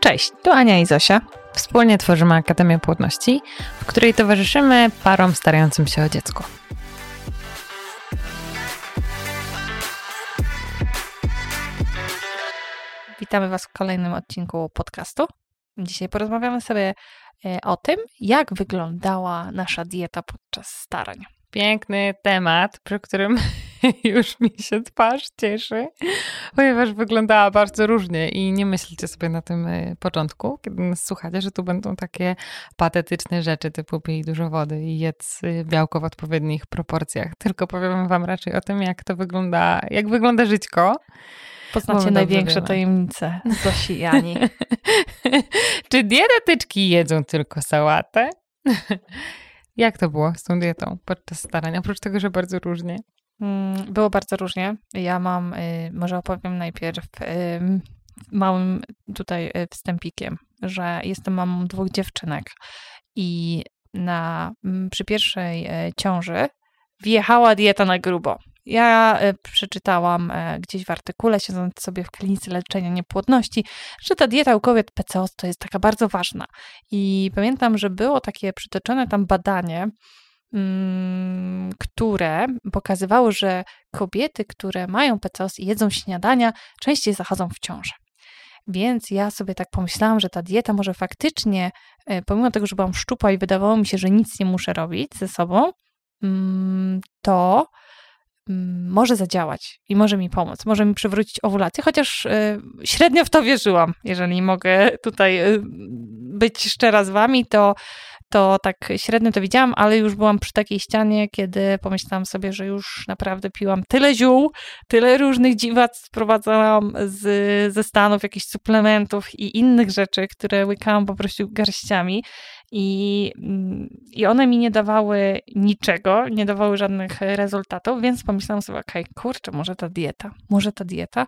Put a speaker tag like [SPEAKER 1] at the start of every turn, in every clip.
[SPEAKER 1] Cześć, tu Ania i Zosia. Wspólnie tworzymy Akademię Płodności, w której towarzyszymy parom starającym się o dziecko. Witamy Was w kolejnym odcinku podcastu. Dzisiaj porozmawiamy sobie e, o tym, jak wyglądała nasza dieta podczas starań. Piękny temat, przy którym już mi się twarz cieszy, ponieważ wyglądała bardzo różnie i nie myślcie sobie na tym e, początku, kiedy nas słuchacie, że tu będą takie patetyczne rzeczy typu pij dużo wody i jedz e, białko w odpowiednich proporcjach, tylko powiem wam raczej o tym, jak to wygląda, jak wygląda żyćko.
[SPEAKER 2] Poznacie największe tajemnice Zosi i Ani.
[SPEAKER 1] Czy dietetyczki jedzą tylko sałatę? Jak to było z tą dietą podczas starań? Oprócz tego, że bardzo różnie.
[SPEAKER 2] Mm, było bardzo różnie. Ja mam, y, może opowiem najpierw małym tutaj y, wstępikiem, że jestem mamą dwóch dziewczynek i na, przy pierwszej ciąży wjechała dieta na grubo. Ja przeczytałam gdzieś w artykule, siedząc sobie w klinice leczenia niepłodności, że ta dieta u kobiet PCOS to jest taka bardzo ważna. I pamiętam, że było takie przytoczone tam badanie, mm, które pokazywało, że kobiety, które mają PCOS i jedzą śniadania, częściej zachodzą w ciążę. Więc ja sobie tak pomyślałam, że ta dieta może faktycznie, e, pomimo tego, że byłam szczupła i wydawało mi się, że nic nie muszę robić ze sobą, mm, to Mm, może zadziałać i może mi pomóc, może mi przywrócić owulację, chociaż y, średnio w to wierzyłam. Jeżeli mogę tutaj y, być szczera z wami, to, to tak średnio to widziałam, ale już byłam przy takiej ścianie, kiedy pomyślałam sobie, że już naprawdę piłam tyle ziół, tyle różnych dziwactw sprowadzałam z, ze Stanów, jakichś suplementów i innych rzeczy, które łykałam po prostu garściami, i, mm, I one mi nie dawały niczego, nie dawały żadnych rezultatów, więc pomyślałam sobie, okej, okay, kurczę, może ta dieta, może ta dieta.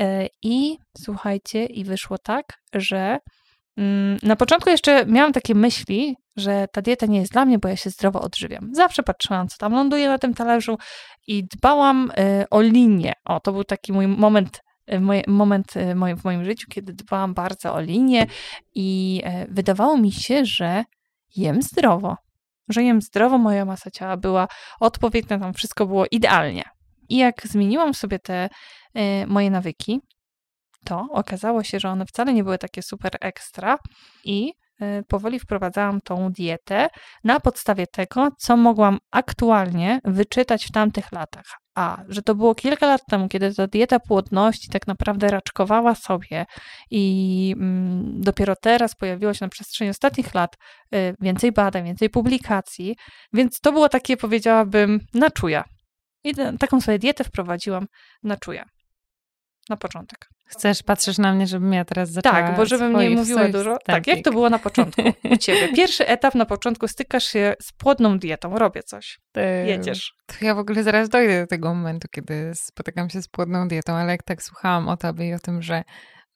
[SPEAKER 2] E, I słuchajcie, i wyszło tak, że mm, na początku jeszcze miałam takie myśli, że ta dieta nie jest dla mnie, bo ja się zdrowo odżywiam. Zawsze patrzyłam, co tam ląduje na tym talerzu i dbałam e, o linię. O, to był taki mój moment E, moje, moment e, w moim życiu, kiedy dbałam bardzo o linię i wydawało mi się, że jem zdrowo. Że jem zdrowo, moja masa ciała była odpowiednia, tam wszystko było idealnie. I jak zmieniłam sobie te moje nawyki, to okazało się, że one wcale nie były takie super ekstra i powoli wprowadzałam tą dietę na podstawie tego, co mogłam aktualnie wyczytać w tamtych latach. A, że to było kilka lat temu, kiedy ta dieta płodności tak naprawdę raczkowała sobie i mm, dopiero teraz pojawiło się na przestrzeni ostatnich lat y, więcej badań, więcej publikacji, więc to było takie, powiedziałabym, na czuja. I taką sobie dietę wprowadziłam na czuja na początek.
[SPEAKER 1] Chcesz, patrzysz na mnie, żebym ja teraz zaczęła
[SPEAKER 2] Tak, bo żebym nie mówiła dużo. Tak, jak to było na początku u ciebie? Pierwszy etap na początku stykasz się z płodną dietą, robię coś, jedziesz.
[SPEAKER 1] To ja w ogóle zaraz dojdę do tego momentu, kiedy spotykam się z płodną dietą, ale jak tak słuchałam o tobie i o tym, że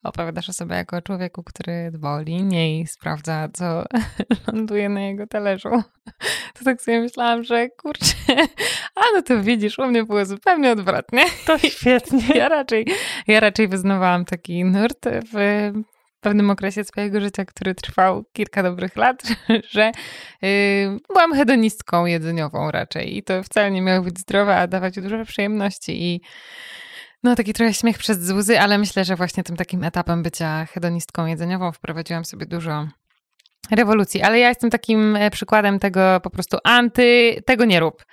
[SPEAKER 1] opowiadasz o sobie jako człowieku, który dba o linię i sprawdza, co ląduje na jego talerzu, to tak sobie myślałam, że kurczę, a no to widzisz, u mnie było zupełnie odwrotnie.
[SPEAKER 2] To świetnie.
[SPEAKER 1] Ja raczej, ja raczej wyznawałam taki nurt w pewnym okresie swojego życia, który trwał kilka dobrych lat, że yy, byłam hedonistką jedzeniową raczej i to wcale nie miało być zdrowe, a dawać dużo przyjemności i no, taki trochę śmiech przez łzy, ale myślę, że właśnie tym takim etapem bycia hedonistką jedzeniową wprowadziłam sobie dużo rewolucji. Ale ja jestem takim e, przykładem tego po prostu anty, tego nie rób.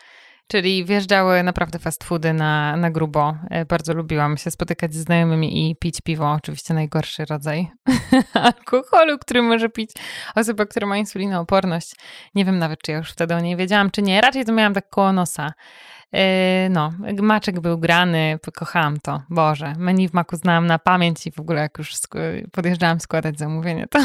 [SPEAKER 1] Czyli wjeżdżały naprawdę fast foody na, na grubo. E, bardzo lubiłam się spotykać z znajomymi i pić piwo. Oczywiście najgorszy rodzaj alkoholu, który może pić osoba, która ma insulinooporność. Nie wiem nawet, czy ja już wtedy o niej wiedziałam, czy nie. Raczej to miałam tak koło nosa. Yy, no, maczek był grany, kochałam to. Boże, menu w maku znałam na pamięć i w ogóle jak już podjeżdżałam składać zamówienie, to...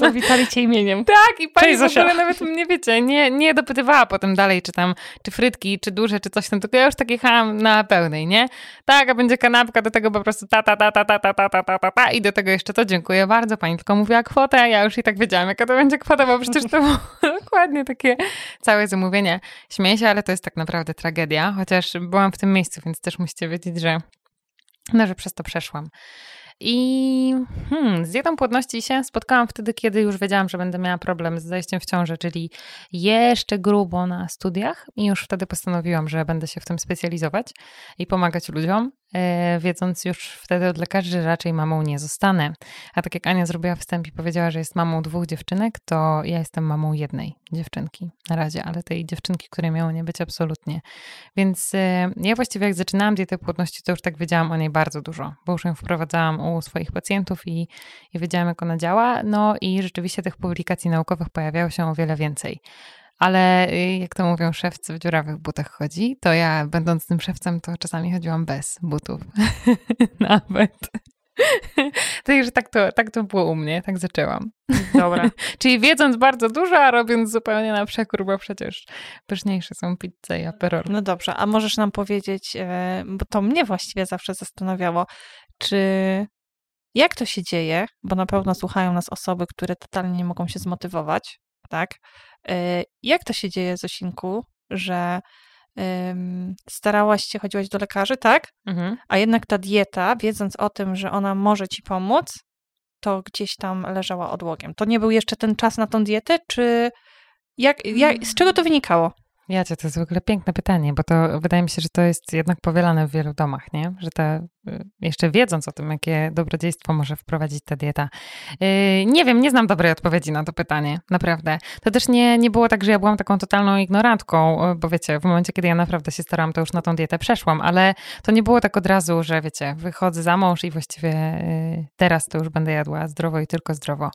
[SPEAKER 2] To witali cię imieniem.
[SPEAKER 1] Tak, i pani Cześć, w ogóle nawet mnie, wiecie, nie, nie dopytywała potem dalej, czy tam, czy frytki, czy duże, czy coś tam, tylko ja już tak jechałam na pełnej, nie? Tak, a będzie kanapka, do tego po prostu ta, ta, ta, ta, ta, ta, ta, ta, ta, ta, ta i do tego jeszcze to, dziękuję bardzo, pani tylko mówiła kwotę, a ja już i tak wiedziałam, jaka to będzie kwota, bo przecież to było dokładnie takie całe zamówienie. Śmieję się, ale to jest tak naprawdę tragedia chociaż byłam w tym miejscu, więc też musicie wiedzieć, że No, że przez to przeszłam. I hmm, z dietą płodności się spotkałam wtedy, kiedy już wiedziałam, że będę miała problem z zajściem w ciążę, czyli jeszcze grubo na studiach i już wtedy postanowiłam, że będę się w tym specjalizować i pomagać ludziom. E, wiedząc już wtedy od lekarzy, że raczej mamą nie zostanę. A tak jak Ania zrobiła wstęp i powiedziała, że jest mamą dwóch dziewczynek, to ja jestem mamą jednej dziewczynki na razie, ale tej dziewczynki, której miało nie być absolutnie. Więc e, ja właściwie jak zaczynałam dietę płodności, to już tak wiedziałam o niej bardzo dużo, bo już ją wprowadzałam u swoich pacjentów i, i wiedziałam, jak ona działa. No i rzeczywiście tych publikacji naukowych pojawiało się o wiele więcej. Ale y, jak to mówią, szewcy w dziurawych butach chodzi, to ja będąc tym szewcem, to czasami chodziłam bez butów. Nawet. Także tak to, tak to było u mnie, tak zaczęłam.
[SPEAKER 2] Dobra.
[SPEAKER 1] Czyli wiedząc bardzo dużo, a robiąc zupełnie na przekór, bo przecież pyszniejsze są pizze i aperol.
[SPEAKER 2] No dobrze, a możesz nam powiedzieć, e, bo to mnie właściwie zawsze zastanawiało, czy jak to się dzieje, bo na pewno słuchają nas osoby, które totalnie nie mogą się zmotywować, tak? E, jak to się dzieje, Zosinku, że starałaś się, chodziłaś do lekarzy, tak? Mhm. A jednak ta dieta, wiedząc o tym, że ona może ci pomóc, to gdzieś tam leżała odłogiem. To nie był jeszcze ten czas na tą dietę, czy jak, jak, z czego to wynikało?
[SPEAKER 1] Jacie, to jest w ogóle piękne pytanie, bo to wydaje mi się, że to jest jednak powielane w wielu domach, nie? Że te, y, jeszcze wiedząc o tym, jakie dobrodziejstwo może wprowadzić ta dieta. Yy, nie wiem, nie znam dobrej odpowiedzi na to pytanie, naprawdę. To też nie, nie było tak, że ja byłam taką totalną ignorantką, bo wiecie, w momencie, kiedy ja naprawdę się starałam, to już na tą dietę przeszłam, ale to nie było tak od razu, że wiecie, wychodzę za mąż i właściwie yy, teraz to już będę jadła zdrowo i tylko zdrowo.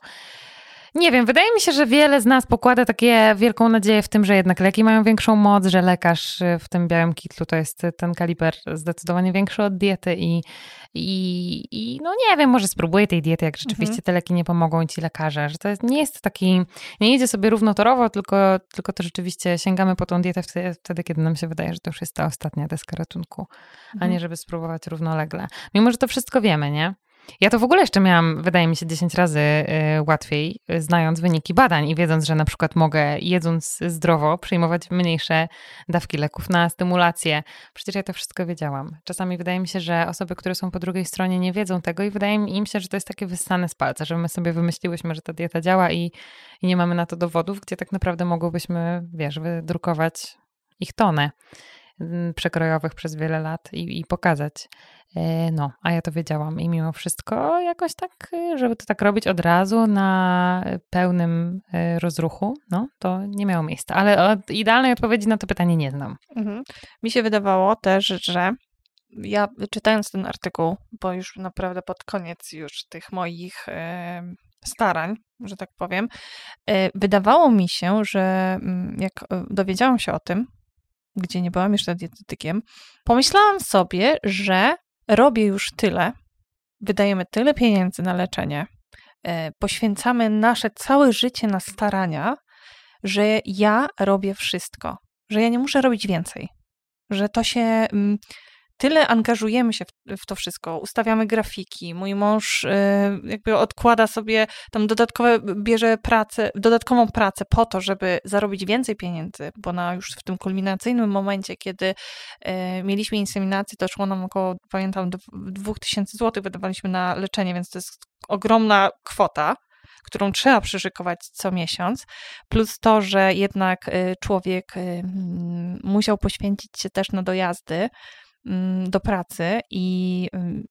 [SPEAKER 1] Nie wiem, wydaje mi się, że wiele z nas pokłada takie wielką nadzieję w tym, że jednak leki mają większą moc, że lekarz y, w tym białym kitlu to jest ten kaliber zdecydowanie większy od diety i, i, i no nie wiem, może spróbuję tej diety, jak rzeczywiście mhm. te leki nie pomogą ci lekarze, że to jest, nie jest taki, nie idzie sobie równotorowo, tylko, tylko to rzeczywiście sięgamy po tą dietę wtedy, wtedy, kiedy nam się wydaje, że to już jest ta ostatnia deska ratunku, mhm. a nie żeby spróbować równolegle. Mimo, że to wszystko wiemy, nie? Ja to w ogóle jeszcze miałam, wydaje mi się, 10 razy y, łatwiej, y, znając wyniki badań i wiedząc, że na przykład mogę, jedząc zdrowo, przyjmować mniejsze dawki leków na stymulację. Przecież ja to wszystko wiedziałam. Czasami wydaje mi się, że osoby, które są po drugiej stronie, nie wiedzą tego i wydaje im się, że to jest takie wyssane z palca, że my sobie wymyśliłyśmy, że ta dieta działa i, i nie mamy na to dowodów, gdzie tak naprawdę mogłybyśmy, wiesz, wydrukować ich tonę przekrojowych przez wiele lat i, i pokazać. E, no, a ja to wiedziałam i mimo wszystko jakoś tak, e, żeby to tak robić od razu na pełnym e, rozruchu, no to nie miało miejsca. Ale idealnej odpowiedzi na to pytanie nie znam. Mhm.
[SPEAKER 2] Mi się wydawało też, że ja czytając ten artykuł, bo już naprawdę pod koniec już tych moich starań, że tak powiem, wydawało mi się, że mm, jak dowiedziałam się o tym, gdzie nie byłam jeszcze dietetykiem, pomyślałam sobie, że robię już tyle, wydajemy tyle pieniędzy na leczenie, e, poświęcamy nasze całe życie na starania, że ja robię wszystko, że ja nie muszę robić więcej, że to się mm, tyle angażujemy się w, to wszystko, ustawiamy grafiki, mój mąż y, jakby odkłada sobie tam dodatkowe, bierze pracę, dodatkową pracę po to, żeby zarobić więcej pieniędzy, bo na już w tym kulminacyjnym momencie, kiedy y, mieliśmy inseminację, to szło nam około, pamiętam, 2000 zł wydawaliśmy na leczenie, więc to jest ogromna kwota, którą trzeba przyszykować co miesiąc, plus to, że jednak y, człowiek musiał poświęcić się też na dojazdy, do pracy i mm,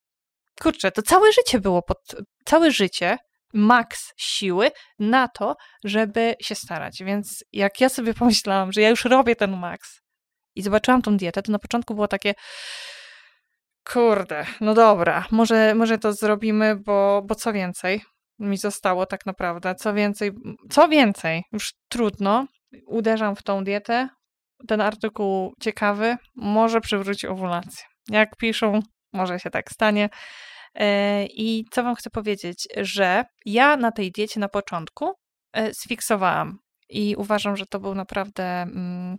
[SPEAKER 2] kurczę, to całe życie było pod, całe życie maks siły na to, żeby się starać. Więc jak ja sobie pomyślałam, że ja już robię ten maks i zobaczyłam tą dietę, to na początku było takie kurde, no dobra, może, może to zrobimy, bo, bo co więcej mi zostało tak naprawdę, co więcej, co więcej, już trudno, uderzam w tą dietę, ten artykuł ciekawy, może przywróci owulację. Jak piszą, może się tak stanie. E, I co Wam chcę powiedzieć, że ja na tej diecie na początku e, sfiksowałam i uważam, że to był naprawdę mm,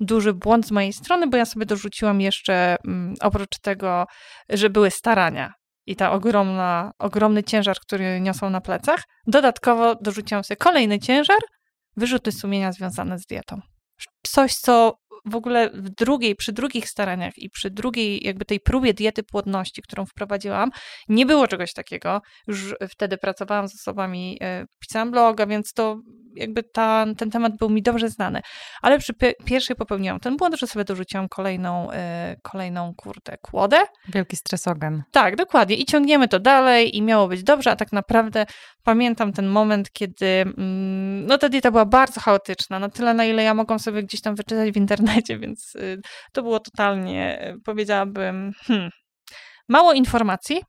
[SPEAKER 2] duży błąd z mojej strony, bo ja sobie dorzuciłam jeszcze mm, oprócz tego, że były starania i ta ogromna, ogromny ciężar, który niosą na plecach, dodatkowo dorzuciłam sobie kolejny ciężar, wyrzuty sumienia związane z dietą coś, co w ogóle w drugiej, przy drugich staraniach i przy drugiej jakby tej próbie diety płodności, którą wprowadziłam, nie było czegoś takiego. Już wtedy pracowałam z osobami, e, pisałam bloga, więc to jakby ta, ten temat był mi dobrze znany. Ale przy pierwszej popełniłam ten błąd, że sobie dorzuciłam kolejną, e, kolejną kurde, kłodę.
[SPEAKER 1] Wielki stresogen.
[SPEAKER 2] Tak, dokładnie. I ciągniemy to dalej i miało być dobrze, a tak naprawdę pamiętam ten moment, kiedy mm, no ta dieta była bardzo chaotyczna, na tyle na ile ja mogłam sobie gdzieś tam wyczytać w internecie, więc y, to było totalnie, y, powiedziałabym, hmm, mało informacji,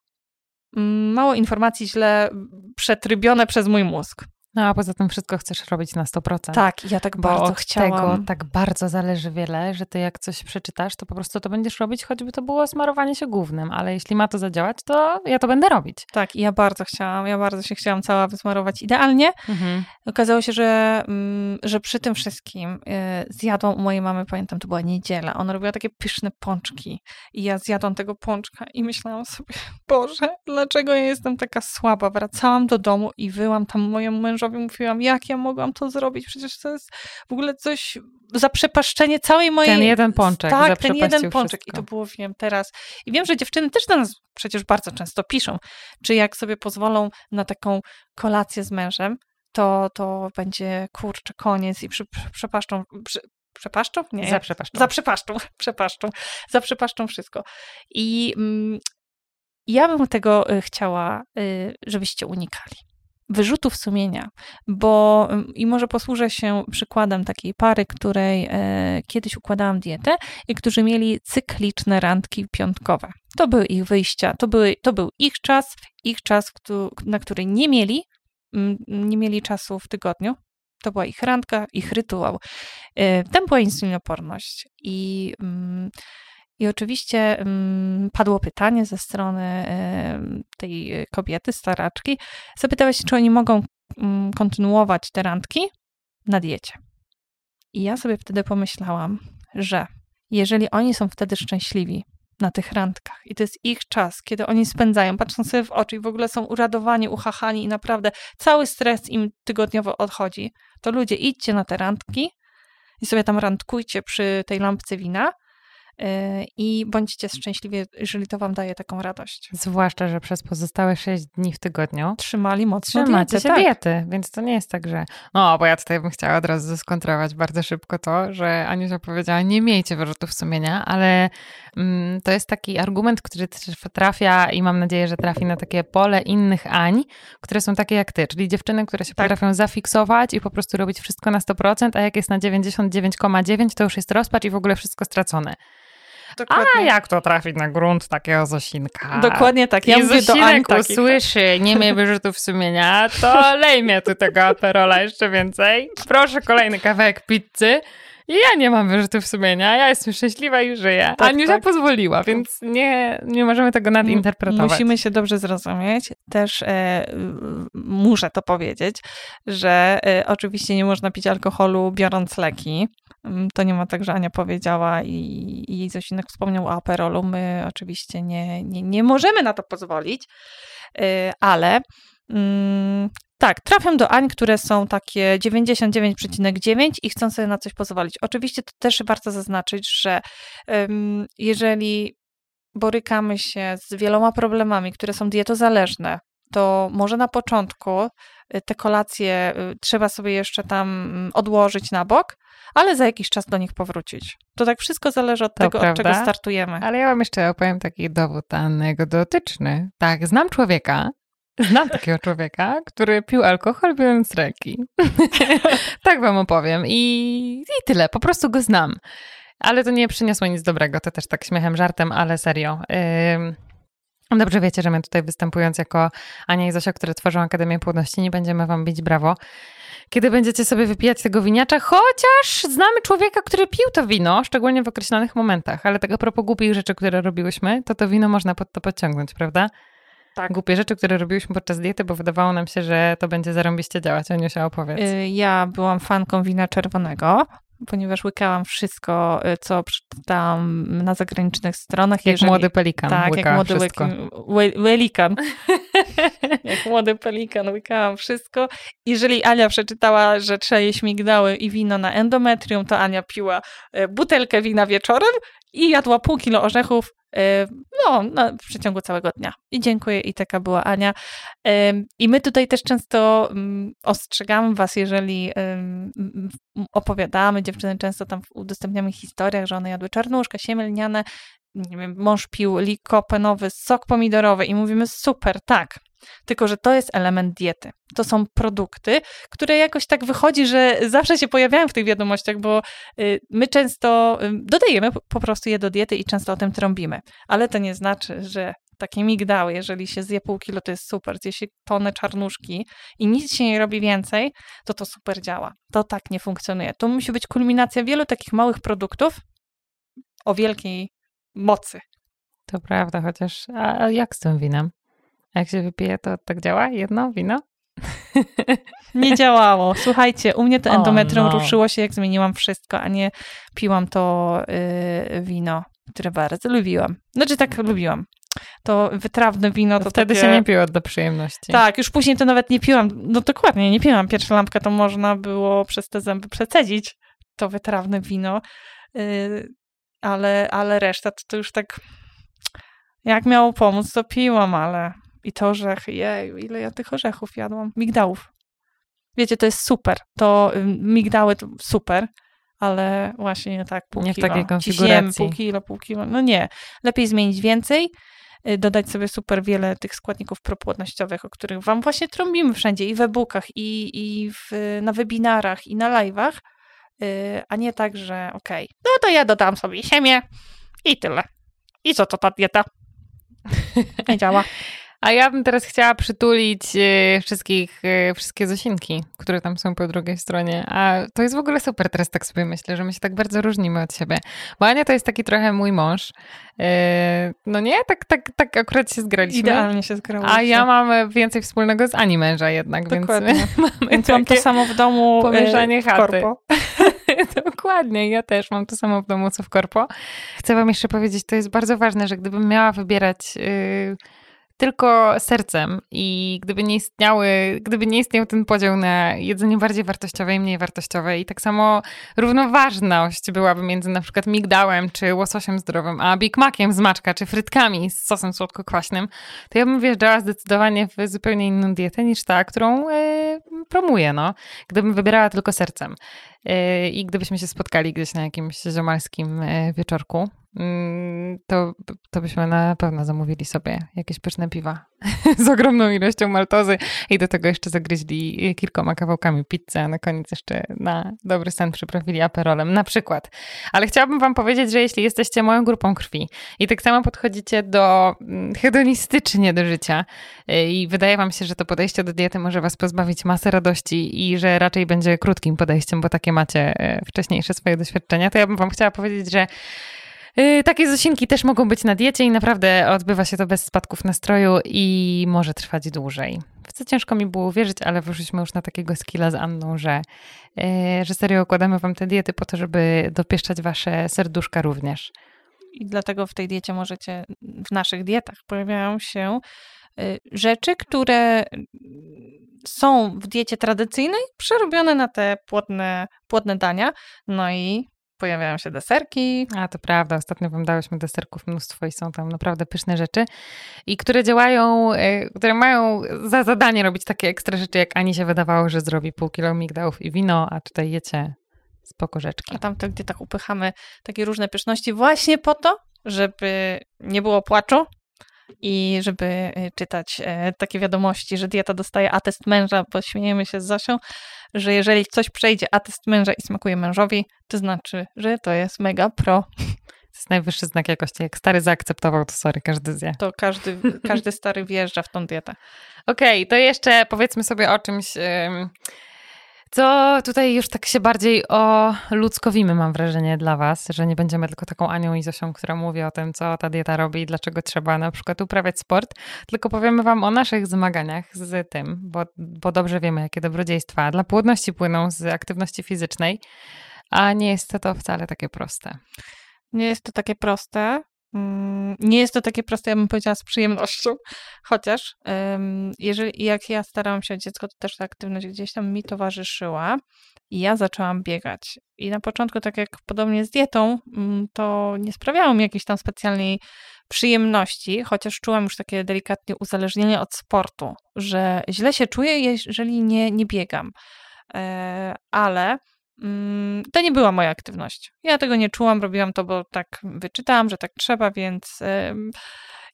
[SPEAKER 2] mm, mało informacji źle przetrybione przez mój mózg.
[SPEAKER 1] No a poza tym wszystko chcesz robić na 100%.
[SPEAKER 2] Tak, ja tak
[SPEAKER 1] bo
[SPEAKER 2] bardzo
[SPEAKER 1] od
[SPEAKER 2] chciałam.
[SPEAKER 1] tego tak bardzo zależy wiele, że ty jak coś przeczytasz, to po prostu to będziesz robić, choćby to było smarowanie się głównym, ale jeśli ma to zadziałać, to ja to będę robić.
[SPEAKER 2] Tak, i ja bardzo chciałam, ja bardzo się chciałam cała wysmarować idealnie. Mhm. Okazało się, że, mm, że przy tym wszystkim y, zjadłam u mojej mamy, pamiętam, to była niedziela, ona robiła takie pyszne pączki i ja zjadłam tego pączka i myślałam sobie, Boże, dlaczego ja jestem taka słaba? Wracałam do domu i wyłam tam mojemu mężowi mężowi mówiłam, jak ja mogłam to zrobić, przecież to jest w ogóle coś, zaprzepaszczenie całej mojej...
[SPEAKER 1] Ten jeden pączek
[SPEAKER 2] Tak, ten jeden pączek
[SPEAKER 1] wszystko.
[SPEAKER 2] i to było, wiem, teraz. I wiem, że dziewczyny też do nas przecież bardzo często piszą, czy jak sobie pozwolą na taką kolację z mężem, to, to będzie, kurczę, koniec i przy, przepaszczą, przy, przepaszczą?
[SPEAKER 1] Nie. Zaprzepaszczą.
[SPEAKER 2] Zaprzepaszczą, przepaszczą, zaprzepaszczą wszystko. I mm, ja bym tego y, chciała, y, żebyście unikali wyrzutów sumienia, bo mm, i może posłużę się przykładem takiej pary, której e, kiedyś układałam dietę i którzy mieli cykliczne randki piątkowe. To były ich wyjścia, to, były, to był ich czas, ich czas, na który nie mieli, mm, nie mieli czasu w tygodniu. To była ich randka, ich rytuał. E, tam była insulinoporność i mm, i oczywiście um, padło pytanie ze strony um, tej kobiety, staraczki. Zapytała się, czy oni mogą um, kontynuować te randki na diecie. I ja sobie wtedy pomyślałam, że jeżeli oni są wtedy szczęśliwi na tych randkach i to jest ich czas, kiedy oni spędzają, patrzą sobie w oczy i w ogóle są uradowani, uchachani i naprawdę cały stres im tygodniowo odchodzi, to ludzie idźcie na te randki i sobie tam randkujcie przy tej lampce wina Y, i bądźcie szczęśliwi, jeżeli to wam daje taką radość.
[SPEAKER 1] Zwłaszcza, że przez pozostałe 6 dni w tygodniu
[SPEAKER 2] trzymali mocno
[SPEAKER 1] trzymacie
[SPEAKER 2] diety,
[SPEAKER 1] się tak. diety, więc to nie jest tak, że no, bo ja tutaj bym chciała od razu skontrować bardzo szybko to, że Aniusia powiedziała, nie miejcie wyrzutów sumienia, ale mm, to jest taki argument, który trafia i mam nadzieję, że trafi na takie pole innych Ań, które są takie jak ty, czyli dziewczyny, które się tak. potrafią zafiksować i po prostu robić wszystko na 100%, a jak jest na 99,9 to już jest rozpacz i w ogóle wszystko stracone. Dokładnie. A jak to trafić na grunt takiego Zosinka?
[SPEAKER 2] Dokładnie tak. Ja
[SPEAKER 1] I Zosinek usłyszy, nie miej wyrzutów sumienia, to lej mnie tu tego aperola jeszcze więcej. Proszę kolejny kawałek pizzy. I ja nie mam wyrzutów sumienia, ja jestem szczęśliwa i żyję. Tak, Aniusia tak. pozwoliła, więc nie, nie możemy tego nadinterpretować.
[SPEAKER 2] Musimy się dobrze zrozumieć. Też e, muszę to powiedzieć, że e, oczywiście nie można pić alkoholu biorąc leki. Mm, to nie ma tak, że Ania powiedziała i, i Zosinek wspomniał o aperolu. My oczywiście nie, nie, nie możemy na to pozwolić, e, ale mm, tak, trafiam do Ań, które są takie 99,9 i chcą sobie na coś pozwolić. Oczywiście to też warto zaznaczyć, że um, jeżeli borykamy się z wieloma problemami, które są dietozależne, to może na początku y, te kolacje y, trzeba sobie jeszcze tam mm, odłożyć na bok, ale za jakiś czas do nich powrócić. To tak wszystko zależy od to tego, prawda. od czego startujemy.
[SPEAKER 1] Ale ja wam jeszcze opowiem taki dowód anegdotyczny. Tak, znam człowieka, Znam takiego człowieka, który pił alkohol biorąc ręki. tak wam opowiem. I, I tyle, po prostu go znam. Ale to nie przyniosło nic dobrego, to też tak śmiechem, żartem, ale serio. Yy, dobrze wiecie, że my tutaj występując jako Ania i Zosia, które tworzą Akademię Płodności, nie będziemy wam bić brawo, kiedy będziecie sobie wypijać tego winiacza, chociaż znamy człowieka, który pił to wino, szczególnie w określonych momentach, ale tego tak a propos głupich rzeczy, które robiłyśmy, to to wino można pod to podciągnąć, prawda? tak. głupie rzeczy, które robiłyśmy podczas diety, bo wydawało nam się, że to będzie zarąbiście działać. Aniusia, opowiedz. Y,
[SPEAKER 2] ja byłam fanką wina czerwonego, ponieważ łykałam wszystko, y, co przeczytałam na zagranicznych stronach.
[SPEAKER 1] Jak jeżeli, młody pelikan.
[SPEAKER 2] Tak, jak młody
[SPEAKER 1] wszystko.
[SPEAKER 2] pelikan. Jak młody pelikan, łykałam wszystko. Jeżeli Ania przeczytała, że trzeba jeść migdały i wino na endometrium, to Ania piła e, butelkę wina wieczorem i jadła pół kilo orzechów e, no, no, w przeciągu całego dnia. I dziękuję, i taka była Ania. I my tutaj też często mm, ostrzegamy Was, jeżeli opowiadamy, dziewczyny często tam udostępniamy historiach, że one jadły czarnuszkę, siemię lniane, nie wiem, mąż pił likopenowy, sok pomidorowy i mówimy super, tak, tylko, że to jest element diety. To są produkty, które jakoś tak wychodzi, że zawsze się pojawiają w tych wiadomościach, bo y, my często y, dodajemy po prostu je do diety i często o tym trąbimy. Ale to nie znaczy, że takie migdały, jeżeli się zje pół kilo, to jest super, zje się tonę czarnuszki i nic się nie robi więcej, to to super działa. To tak nie funkcjonuje. To musi być kulminacja wielu takich małych produktów o wielkiej mocy.
[SPEAKER 1] To prawda, chociaż a jak z tym winem? Jak się wypije, to tak działa? Jedno wino?
[SPEAKER 2] Nie działało. Słuchajcie, u mnie to endometrium oh no. ruszyło się, jak zmieniłam wszystko, a nie piłam to yy, wino, które bardzo lubiłam. Znaczy tak lubiłam. To wytrawne wino to
[SPEAKER 1] Wtedy
[SPEAKER 2] takie...
[SPEAKER 1] się nie piło do przyjemności.
[SPEAKER 2] Tak, już później to nawet nie piłam. No dokładnie, nie piłam. Pierwsza lampka to można było przez te zęby przecedzić to wytrawne wino. Yy, ale, ale reszta to, to już tak jak miało pomóc, to piłam, ale i to orzechy, jeju, ile ja tych orzechów jadłam, migdałów. Wiecie, to jest super, to migdały to super, ale właśnie nie tak pół
[SPEAKER 1] nie
[SPEAKER 2] kilo.
[SPEAKER 1] w takiej konfiguracji.
[SPEAKER 2] pół kilo, pół kilo, no nie. Lepiej zmienić więcej, y, dodać sobie super wiele tych składników propłodnościowych, o których wam właśnie trąbimy wszędzie i w e-bookach, i, i w, na webinarach, i na live'ach, y, a nie tak, że okej, okay, no to ja dodam sobie siemię i tyle. I co to ta dieta? Nie działa.
[SPEAKER 1] A ja bym teraz chciała przytulić y, wszystkich, y, wszystkie Zosinki, które tam są po drugiej stronie. A to jest w ogóle super, teraz tak sobie myślę, że my się tak bardzo różnimy od siebie. Bo Ania to jest taki trochę mój mąż. Y, no nie? Tak, tak, tak akurat się zgraliśmy.
[SPEAKER 2] Idealnie się zgrało.
[SPEAKER 1] A ja mam więcej wspólnego z Ani męża jednak,
[SPEAKER 2] Dokładnie.
[SPEAKER 1] więc
[SPEAKER 2] mamy więc mam to samo w domu
[SPEAKER 1] pomieszanie
[SPEAKER 2] w
[SPEAKER 1] chaty. Dokładnie, ja też mam to samo w domu, co w korpo. Chcę wam jeszcze powiedzieć, to jest bardzo ważne, że gdybym miała wybierać tylko sercem i gdyby nie istniały, gdyby nie istniał ten podział na jedzenie bardziej wartościowe i mniej wartościowe i tak samo równoważność byłaby między na przykład migdałem czy łososiem zdrowym, a Big Maciem z maczka czy frytkami z sosem słodko-kwaśnym, to ja bym wjeżdżała zdecydowanie w zupełnie inną dietę niż ta, którą yy, promuję, no. Gdybym wybierała tylko sercem. Yy, I gdybyśmy się spotkali gdzieś na jakimś ziomalskim yy, wieczorku, to, to byśmy na pewno zamówili sobie jakieś pyszne piwa z ogromną ilością maltozy i do tego jeszcze zagryźli kilkoma kawałkami pizzy, a na koniec jeszcze na dobry stan przyprawili aperolem, na przykład. Ale chciałabym wam powiedzieć, że jeśli jesteście moją grupą krwi i tak samo podchodzicie do mm, hedonistycznie do życia y, i wydaje wam się, że to podejście do diety może was pozbawić masy radości i że raczej będzie krótkim podejściem, bo takie macie y, wcześniejsze swoje doświadczenia, to ja bym wam chciała powiedzieć, że takie zosinki też mogą być na diecie i naprawdę odbywa się to bez spadków nastroju i może trwać dłużej. W ciężko mi było uwierzyć, ale wyszliśmy już na takiego skilla z Anną, że, y, że serio układamy wam te diety po to, żeby dopieszczać wasze serduszka również.
[SPEAKER 2] I dlatego w tej diecie możecie, w naszych dietach pojawiają się y, rzeczy, które są w diecie tradycyjnej przerobione na te płodne, płodne dania. No i pojawiają się deserki.
[SPEAKER 1] A to prawda, ostatnio wam dałyśmy deserków mnóstwo i są tam naprawdę pyszne rzeczy i które działają, e, które mają za zadanie robić takie ekstra rzeczy, jak Ani się wydawało, że zrobi pół kilo migdałów i wino, a tutaj jecie spoko rzeczki.
[SPEAKER 2] A tam gdzie tak upychamy takie różne pyszności właśnie po to, żeby nie było płaczu, i żeby y, czytać e, takie wiadomości, że dieta dostaje atest męża, bo śmiejemy się z Zosią, że jeżeli coś przejdzie atest męża i smakuje mężowi, to znaczy, że to jest mega pro.
[SPEAKER 1] To jest najwyższy znak jakości. Jak stary zaakceptował, to sorry, każdy zje.
[SPEAKER 2] To każdy, każdy stary wjeżdża w tą dietę.
[SPEAKER 1] Okej, okay, to jeszcze powiedzmy sobie o czymś... Co tutaj już tak się bardziej o ludzkowimy, mam wrażenie, dla Was, że nie będziemy tylko taką Anią i Zosią, która mówi o tym, co ta dieta robi i dlaczego trzeba na przykład uprawiać sport, tylko powiemy Wam o naszych zmaganiach z tym, bo, bo dobrze wiemy, jakie dobrodziejstwa dla płodności płyną z aktywności fizycznej, a nie jest to wcale takie proste.
[SPEAKER 2] Nie jest to takie proste. Mm, nie jest to takie proste, ja bym powiedziała, z przyjemnością, chociaż jeżeli, jak ja starałam się o dziecko, to też ta aktywność gdzieś tam mi towarzyszyła i ja zaczęłam biegać. I na początku, tak jak podobnie z dietą, mm, to nie sprawiało mi jakiejś tam specjalnej przyjemności, chociaż czułam już takie delikatnie uzależnienie od sportu, że źle się czuję, jeżeli nie, nie biegam. E, ale to nie była moja aktywność. Ja tego nie czułam, robiłam to, bo tak wyczytałam, że tak trzeba, więc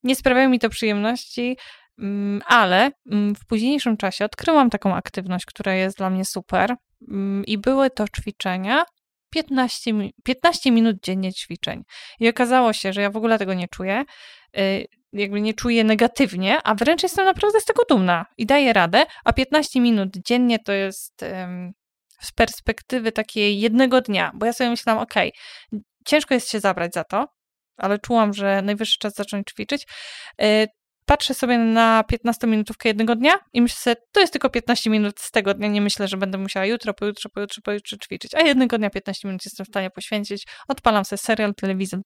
[SPEAKER 2] nie sprawiało mi to przyjemności. Mm, ale w późniejszym czasie odkryłam taką aktywność, która jest dla mnie super, i były to ćwiczenia 15, 15 minut dziennie ćwiczeń. I okazało się, że ja w ogóle tego nie czuję, y, jakby nie czuję negatywnie, a wręcz jestem naprawdę z tego dumna i daję radę, a 15 minut dziennie to jest z perspektywy takiej jednego dnia, bo ja sobie myślałam, ok, ciężko jest się zabrać za to, ale czułam, że najwyższy czas zacząć ćwiczyć. Y, patrzę sobie na 15-minutówkę jednego dnia i myślę sobie, to jest tylko 15 minut z tego dnia, nie myślę, że będę musiała jutro, pojutrze, pojutrze, pojutrze ćwiczyć, a jednego dnia 15 minut jestem w stanie poświęcić, odpalam sobie serial, telewizję,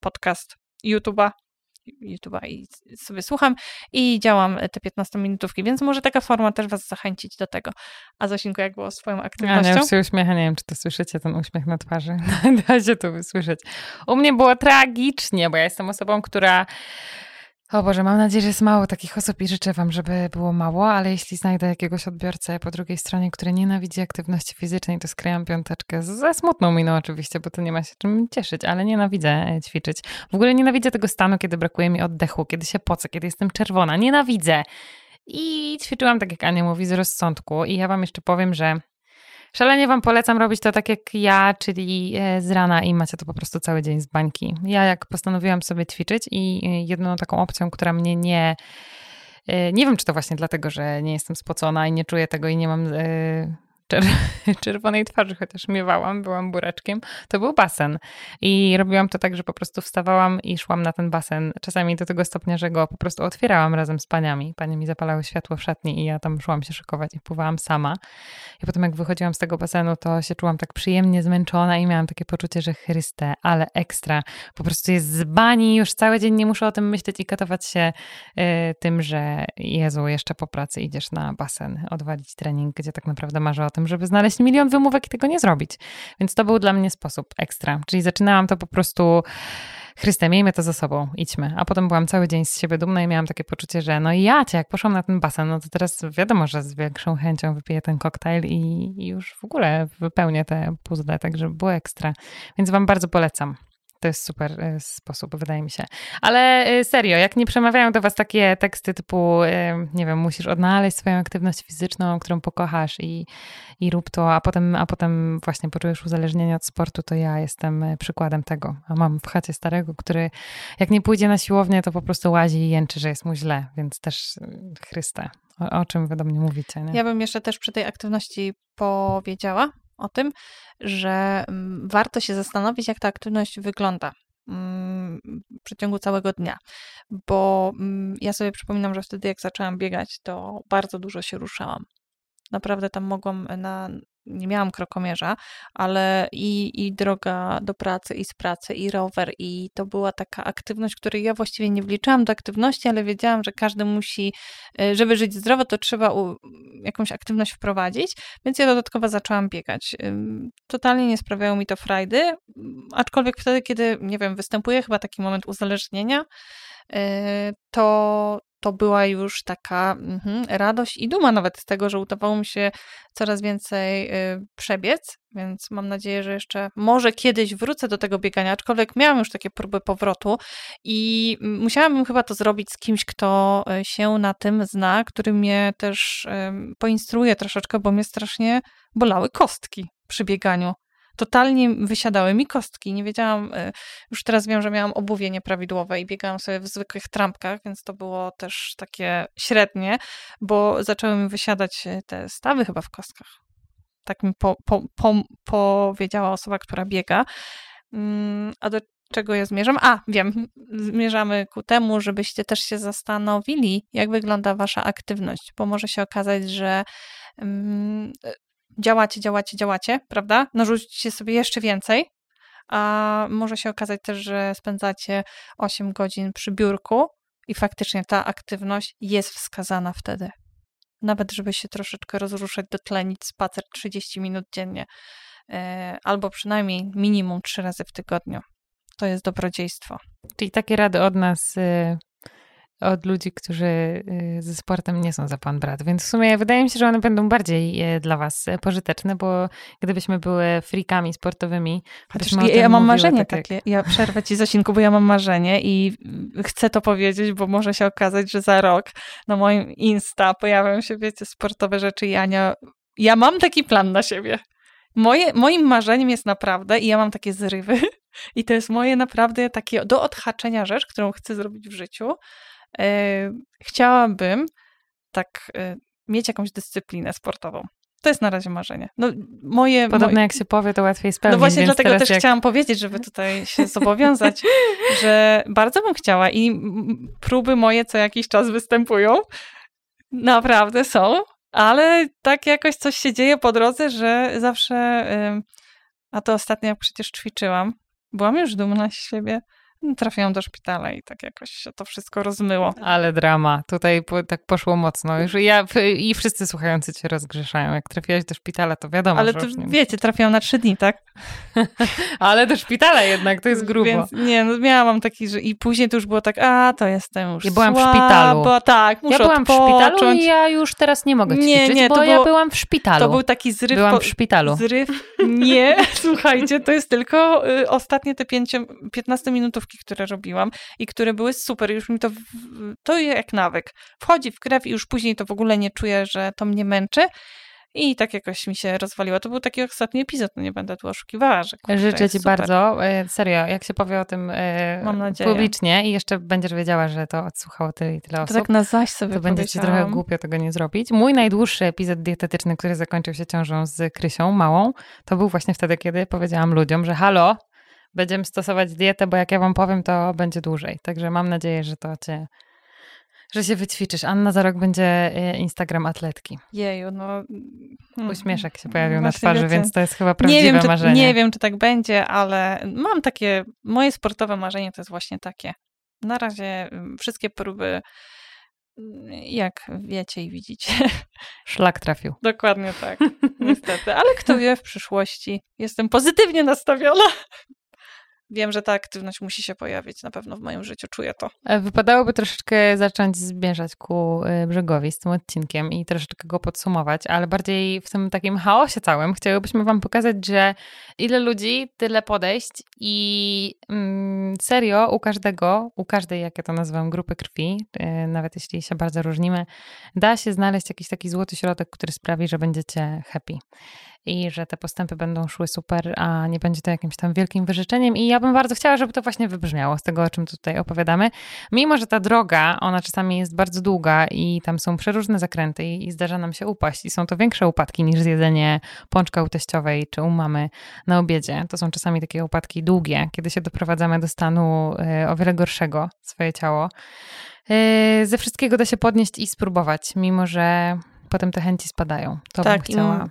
[SPEAKER 2] podcast, YouTube'a, YouTube'a i sobie słucham i działam te 15 minutówki, więc może taka forma też was zachęcić do tego. A Zosinku, jak było swoją aktywnością?
[SPEAKER 1] Ja już się uśmiecha, nie wiem, czy to słyszycie, ten uśmiech na twarzy. da się to wysłyszeć. U mnie było tragicznie, bo ja jestem osobą, która o Boże, mam nadzieję, że jest mało takich osób i życzę Wam, żeby było mało, ale jeśli znajdę jakiegoś odbiorcę po drugiej stronie, który nienawidzi aktywności fizycznej, to skrajam piąteczkę. Ze smutną miną oczywiście, bo to nie ma się czym cieszyć, ale nienawidzę e, ćwiczyć. W ogóle nienawidzę tego stanu, kiedy brakuje mi oddechu, kiedy się pocę, kiedy jestem czerwona. Nienawidzę. I ćwiczyłam, tak jak Ania mówi, z rozsądku. I ja Wam jeszcze powiem, że Szalenie Wam polecam robić to tak jak ja, czyli e, z rana i macie to po prostu cały dzień z bańki. Ja jak postanowiłam sobie ćwiczyć i e, jedyną taką opcją, która mnie nie... E, nie wiem, czy to właśnie dlatego, że nie jestem spocona i nie czuję tego i nie mam czerwonej twarzy, chociaż miewałam, byłam buraczkiem, to był basen. I robiłam to tak, że po prostu wstawałam i szłam na ten basen. Czasami do tego stopnia, że go po prostu otwierałam razem z paniami. Panie mi zapalały światło w szatni i ja tam szłam się szykować i pływałam sama. I potem jak wychodziłam z tego basenu, to się czułam tak przyjemnie zmęczona i miałam takie poczucie, że Chryste, ale ekstra. Po prostu jest z bani, już cały dzień nie muszę o tym myśleć i katować się y, tym, że Jezu, jeszcze po pracy idziesz na basen, odwalić trening, gdzie tak naprawdę marzę o tym, żeby znaleźć milion wymówek i tego nie zrobić. Więc to był dla mnie sposób ekstra. Czyli zaczynałam to po prostu. Chryste, miejmy to za sobą, idźmy. A potem byłam cały dzień z siebie dumna i miałam takie poczucie, że no ja cię, jak poszłam na ten basen, no to teraz wiadomo, że z większą chęcią wypiję ten koktajl i, i już w ogóle wypełnię te puzzle, także było ekstra. Więc wam bardzo polecam. To jest super e, sposób, wydaje mi się. Ale e, serio, jak nie przemawiają do was takie teksty typu, e, nie wiem, musisz odnaleźć swoją aktywność fizyczną, którą pokochasz i, i rób to, a potem, a potem właśnie poczujesz uzależnienie od sportu, to ja jestem przykładem tego. A mam w chacie starego, który jak nie pójdzie na siłownię, to po prostu łazi i jęczy, że jest mu źle, więc też Chryste. O, o czym wy do mnie mówicie? Nie?
[SPEAKER 2] Ja bym jeszcze też przy tej aktywności powiedziała, o tym, że mm, warto się zastanowić, jak ta aktywność wygląda mm, w przeciągu całego dnia. Bo mm, ja sobie przypominam, że wtedy, jak zaczęłam biegać, to bardzo dużo się ruszałam. Naprawdę tam mogłam na nie miałam krokomierza, ale i, i droga do pracy, i z pracy, i rower, i to była taka aktywność, której ja właściwie nie wliczałam do aktywności, ale wiedziałam, że każdy musi, e, żeby żyć zdrowo, to trzeba u, jakąś aktywność wprowadzić, więc ja dodatkowo zaczęłam biegać. Totalnie nie sprawiało mi to frajdy, aczkolwiek wtedy, kiedy, nie wiem, występuje chyba taki moment uzależnienia, e, to, to była już taka mhm, radość i duma nawet z tego, że udawało mi się coraz więcej y, przebiec, więc mam nadzieję, że jeszcze może kiedyś wrócę do tego biegania, aczkolwiek miałam już takie próby powrotu i musiałabym chyba to zrobić z kimś, kto y, się na tym zna, który mnie też poinstruuje troszeczkę, bo mnie strasznie bolały kostki przy bieganiu totalnie wysiadały mi kostki. Nie wiedziałam, e, już teraz wiem, że miałam obuwie nieprawidłowe i biegałam sobie w zwykłych trampkach, więc to było też takie średnie, bo zaczęły mi wysiadać e, te stawy chyba w kostkach. Tak mi po, po, po, powiedziała osoba, która biega. Mm, a do czego ja zmierzam? A, wiem, zmierzamy ku temu, żebyście też się zastanowili, jak wygląda wasza aktywność, bo może się okazać, że mm, działacie, działacie, działacie, prawda? Narzucicie sobie jeszcze więcej, a może się okazać też, że spędzacie 8 godzin przy biurku i faktycznie ta aktywność jest wskazana wtedy. Nawet, żeby się troszeczkę rozruszać, dotlenić spacer 30 minut dziennie, e, albo przynajmniej minimum 3 razy w tygodniu. To jest dobrodziejstwo.
[SPEAKER 1] Czyli takie rady od nas y, od ludzi, którzy y, ze sportem nie są za pan brat. Więc w sumie wydaje mi się, że one będą bardziej e, dla was e, pożyteczne, bo gdybyśmy były frikami sportowymi,
[SPEAKER 2] ja, ja mam marzenie tak takie. Ja przerwę ci Zosinku, bo ja mam marzenie i chcę to powiedzieć, bo może się okazać, że za rok na moim Insta pojawią się, wiecie, sportowe rzeczy i Ania, ja mam taki plan na siebie. Moje, moim marzeniem jest naprawdę, i ja mam takie zrywy, i to jest moje naprawdę takie do odhaczenia rzecz, którą chcę zrobić w życiu, chciałabym tak e, mieć jakąś dyscyplinę sportową. To jest na razie marzenie. No, moje,
[SPEAKER 1] Podobno moje... jak się powie, to łatwiej spełnić.
[SPEAKER 2] No właśnie dlatego też jak... chciałam powiedzieć, żeby tutaj się zobowiązać, że bardzo bym chciała i próby moje co jakiś czas występują. Naprawdę są, ale tak jakoś coś się dzieje po drodze, że zawsze, a to ostatnio jak przecież ćwiczyłam, byłam już dumna z siebie, trafiłam do szpitala i tak jakoś się to wszystko rozmyło.
[SPEAKER 1] Ale drama. Tutaj po, tak poszło mocno. Już ja i wszyscy słuchający cię rozgrzeszają. Jak trafiłaś do szpitala, to wiadomo,
[SPEAKER 2] Ale to wiecie, trafiłam na trzy dni, tak?
[SPEAKER 1] Ale do szpitala jednak, to jest grubo. Więc
[SPEAKER 2] nie, no miałam taki, że i później to już było tak, a to jestem już
[SPEAKER 1] Ja byłam słaba, w szpitalu.
[SPEAKER 2] Tak, muszę
[SPEAKER 1] Ja byłam
[SPEAKER 2] odpocząć.
[SPEAKER 1] w szpitalu i ja już teraz nie mogę ćwiczyć, nie, nie, bo było, ja byłam w szpitalu.
[SPEAKER 2] To był taki zryw.
[SPEAKER 1] Byłam w szpitalu.
[SPEAKER 2] Zryw, nie, słuchajcie, to jest tylko y, ostatnie te 15 minutówki, które robiłam i które były super. Już mi to, to jak nawyk. Wchodzi w krew i już później to w ogóle nie czuję, że to mnie męczy. I tak jakoś mi się rozwaliło. To był taki ostatni epizod, no nie będę tu oszukiwała, że kurczę,
[SPEAKER 1] Życzę ci super. bardzo. E, serio, jak się powie o tym e, publicznie i jeszcze będziesz wiedziała, że to odsłuchało tyle i tyle osób.
[SPEAKER 2] To tak na zaś sobie
[SPEAKER 1] To będzie ci trochę głupio tego nie zrobić. Mój najdłuższy epizod dietetyczny, który zakończył się ciążą z Krysią, małą, to był właśnie wtedy, kiedy powiedziałam ludziom, że halo, będziemy stosować dietę, bo jak ja wam powiem, to będzie dłużej. Także mam nadzieję, że to cię, że się wyćwiczysz. Anna za rok będzie e, Instagram atletki.
[SPEAKER 2] Jeju, no...
[SPEAKER 1] Mm, Uśmieszek się pojawił na twarzy, wiecie, więc to jest chyba prawdziwe nie wiem, czy, marzenie.
[SPEAKER 2] Nie wiem, czy tak będzie, ale mam takie, moje sportowe marzenie to jest właśnie takie. Na razie mm, wszystkie próby mm, jak wiecie i widzicie.
[SPEAKER 1] Szlak trafił.
[SPEAKER 2] Dokładnie tak, niestety. Ale kto wie w przyszłości. Jestem pozytywnie nastawiona. Wiem, że ta aktywność musi się pojawić na pewno w moim życiu, czuję to.
[SPEAKER 1] E, wypadałoby troszeczkę zacząć zmierzać ku e, brzegowi z tym odcinkiem i troszeczkę go podsumować, ale bardziej w tym takim chaosie całym chciałybyśmy Wam pokazać, że ile ludzi, tyle podejść i mm, serio u każdego, u każdej, jak ja to nazywam, grupy krwi, e, nawet jeśli się bardzo różnimy, da się znaleźć jakiś taki złoty środek, który sprawi, że będziecie happy i że te postępy będą szły super, a nie będzie to jakimś tam wielkim wyrzeczeniem. I ja bym bardzo chciała, żeby to właśnie wybrzmiało z tego, o czym tutaj opowiadamy. Mimo, że ta droga, ona czasami jest bardzo długa i tam są przeróżne zakręty i, i zdarza nam się upaść i są to większe upadki niż zjedzenie pączka u teściowej czy u mamy na obiedzie. To są czasami takie upadki długie, kiedy się doprowadzamy do stanu y, o wiele gorszego swoje ciało. Y, ze wszystkiego da się podnieść i spróbować, mimo że potem te chęci spadają. To tak, bym chciała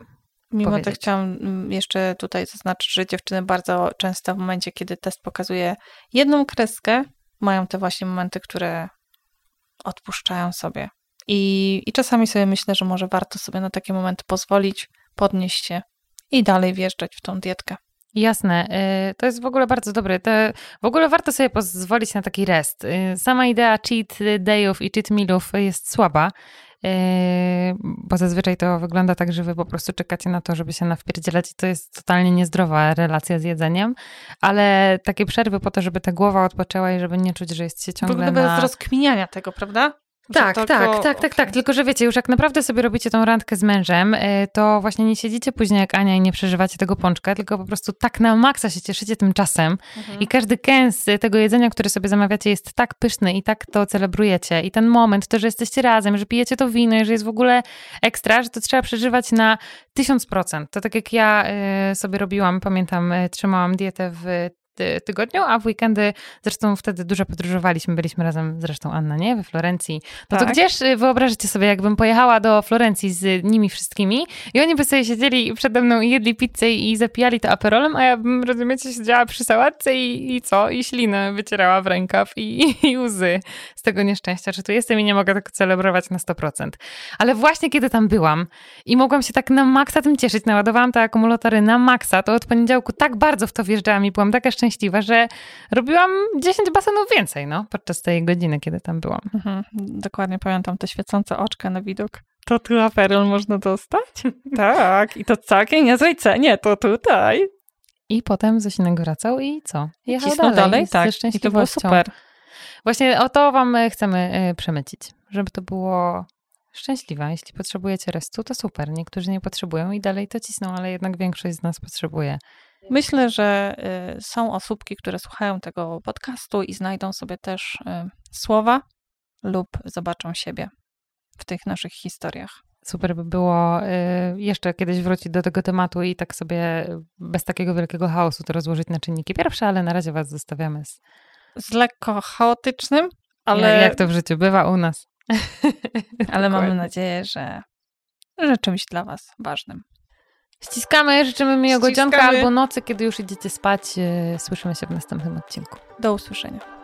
[SPEAKER 2] Mimo
[SPEAKER 1] powiedzieć.
[SPEAKER 2] to chciałam mm, jeszcze tutaj zaznaczyć, że dziewczyny bardzo często w momencie, kiedy test pokazuje jedną kreskę, mają te właśnie momenty, które odpuszczają sobie. I, I czasami sobie myślę, że może warto sobie na takie momenty pozwolić, podnieść się i dalej wjeżdżać w tą dietkę.
[SPEAKER 1] Jasne, y, to jest w ogóle bardzo dobre. To w ogóle warto sobie pozwolić na taki rest. Y, sama idea cheat dayów i cheat mealów jest słaba. Yy, bo zazwyczaj to wygląda tak, że wy po prostu czekacie na to, żeby się nawpierdzielać i to jest totalnie niezdrowa relacja z jedzeniem, ale takie przerwy po to, żeby ta głowa odpoczęła i żeby nie czuć, że jest się ciągle
[SPEAKER 2] W ogóle bez rozkminiania tego, prawda?
[SPEAKER 1] Tak, tak, tak, tak, tak, tak. Tylko, że wiecie, już jak naprawdę sobie robicie tą randkę z mężem, y, to właśnie nie siedzicie później jak Ania i nie przeżywacie tego pączka, tylko po prostu tak na maksa się cieszycie tym czasem mhm. i każdy kęs tego jedzenia, które sobie zamawiacie jest tak pyszny i tak to celebrujecie i ten moment, to, że jesteście razem, że pijecie to wino i że jest w ogóle ekstra, że to trzeba przeżywać na tysiąc procent. To tak jak ja y, sobie robiłam, pamiętam, y, trzymałam dietę w tygodniu, a w weekendy, zresztą wtedy dużo podróżowaliśmy, byliśmy razem, zresztą Anna, nie? We Florencji. No tak. to gdzież, y, wyobraźcie sobie, jakbym pojechała do Florencji z nimi wszystkimi i oni by sobie siedzieli przede mną i jedli pizzę i zapijali to aperolem, a ja bym, rozumiecie, siedziała przy sałatce i, i co? I ślinę wycierała w rękaw i, i łzy z tego nieszczęścia, że tu jestem i nie mogę tego celebrować na 100%. Ale właśnie kiedy tam byłam i mogłam się tak na maksa tym cieszyć, naładowałam te akumulatory na maksa, to od poniedziałku tak bardzo w to wjeżdżałam i byłam taka szczęśliwa, że robiłam 10 basenów więcej, no, podczas tej godziny, kiedy tam byłam. Mhm,
[SPEAKER 2] dokładnie pamiętam te świecące oczka na widok. To tu aperol można dostać? tak, i to całkiem niezłej cenie, to tutaj.
[SPEAKER 1] I potem Zosinek wracał i co?
[SPEAKER 2] Jechał dalej, dalej tak. I to było super.
[SPEAKER 1] Właśnie o to wam e, chcemy e, przemycić, żeby to było szczęśliwa. Jeśli potrzebujecie restu, to super. Niektórzy nie potrzebują i dalej to cisną, ale jednak większość z nas potrzebuje.
[SPEAKER 2] Myślę, że y, są osóbki, które słuchają tego podcastu i znajdą sobie też y, słowa lub zobaczą siebie w tych naszych historiach.
[SPEAKER 1] Super by było y, jeszcze kiedyś wrócić do tego tematu i tak sobie bez takiego wielkiego chaosu to rozłożyć na czynniki pierwsze, ale na razie Was zostawiamy z,
[SPEAKER 2] z lekko chaotycznym, ale.
[SPEAKER 1] Jak to w życiu bywa u nas.
[SPEAKER 2] ale mamy nadzieję, że, że czymś dla Was ważnym.
[SPEAKER 1] Ściskamy, życzymy miłego dzionka albo nocy, kiedy już idziecie spać. E, słyszymy się w następnym odcinku.
[SPEAKER 2] Do usłyszenia.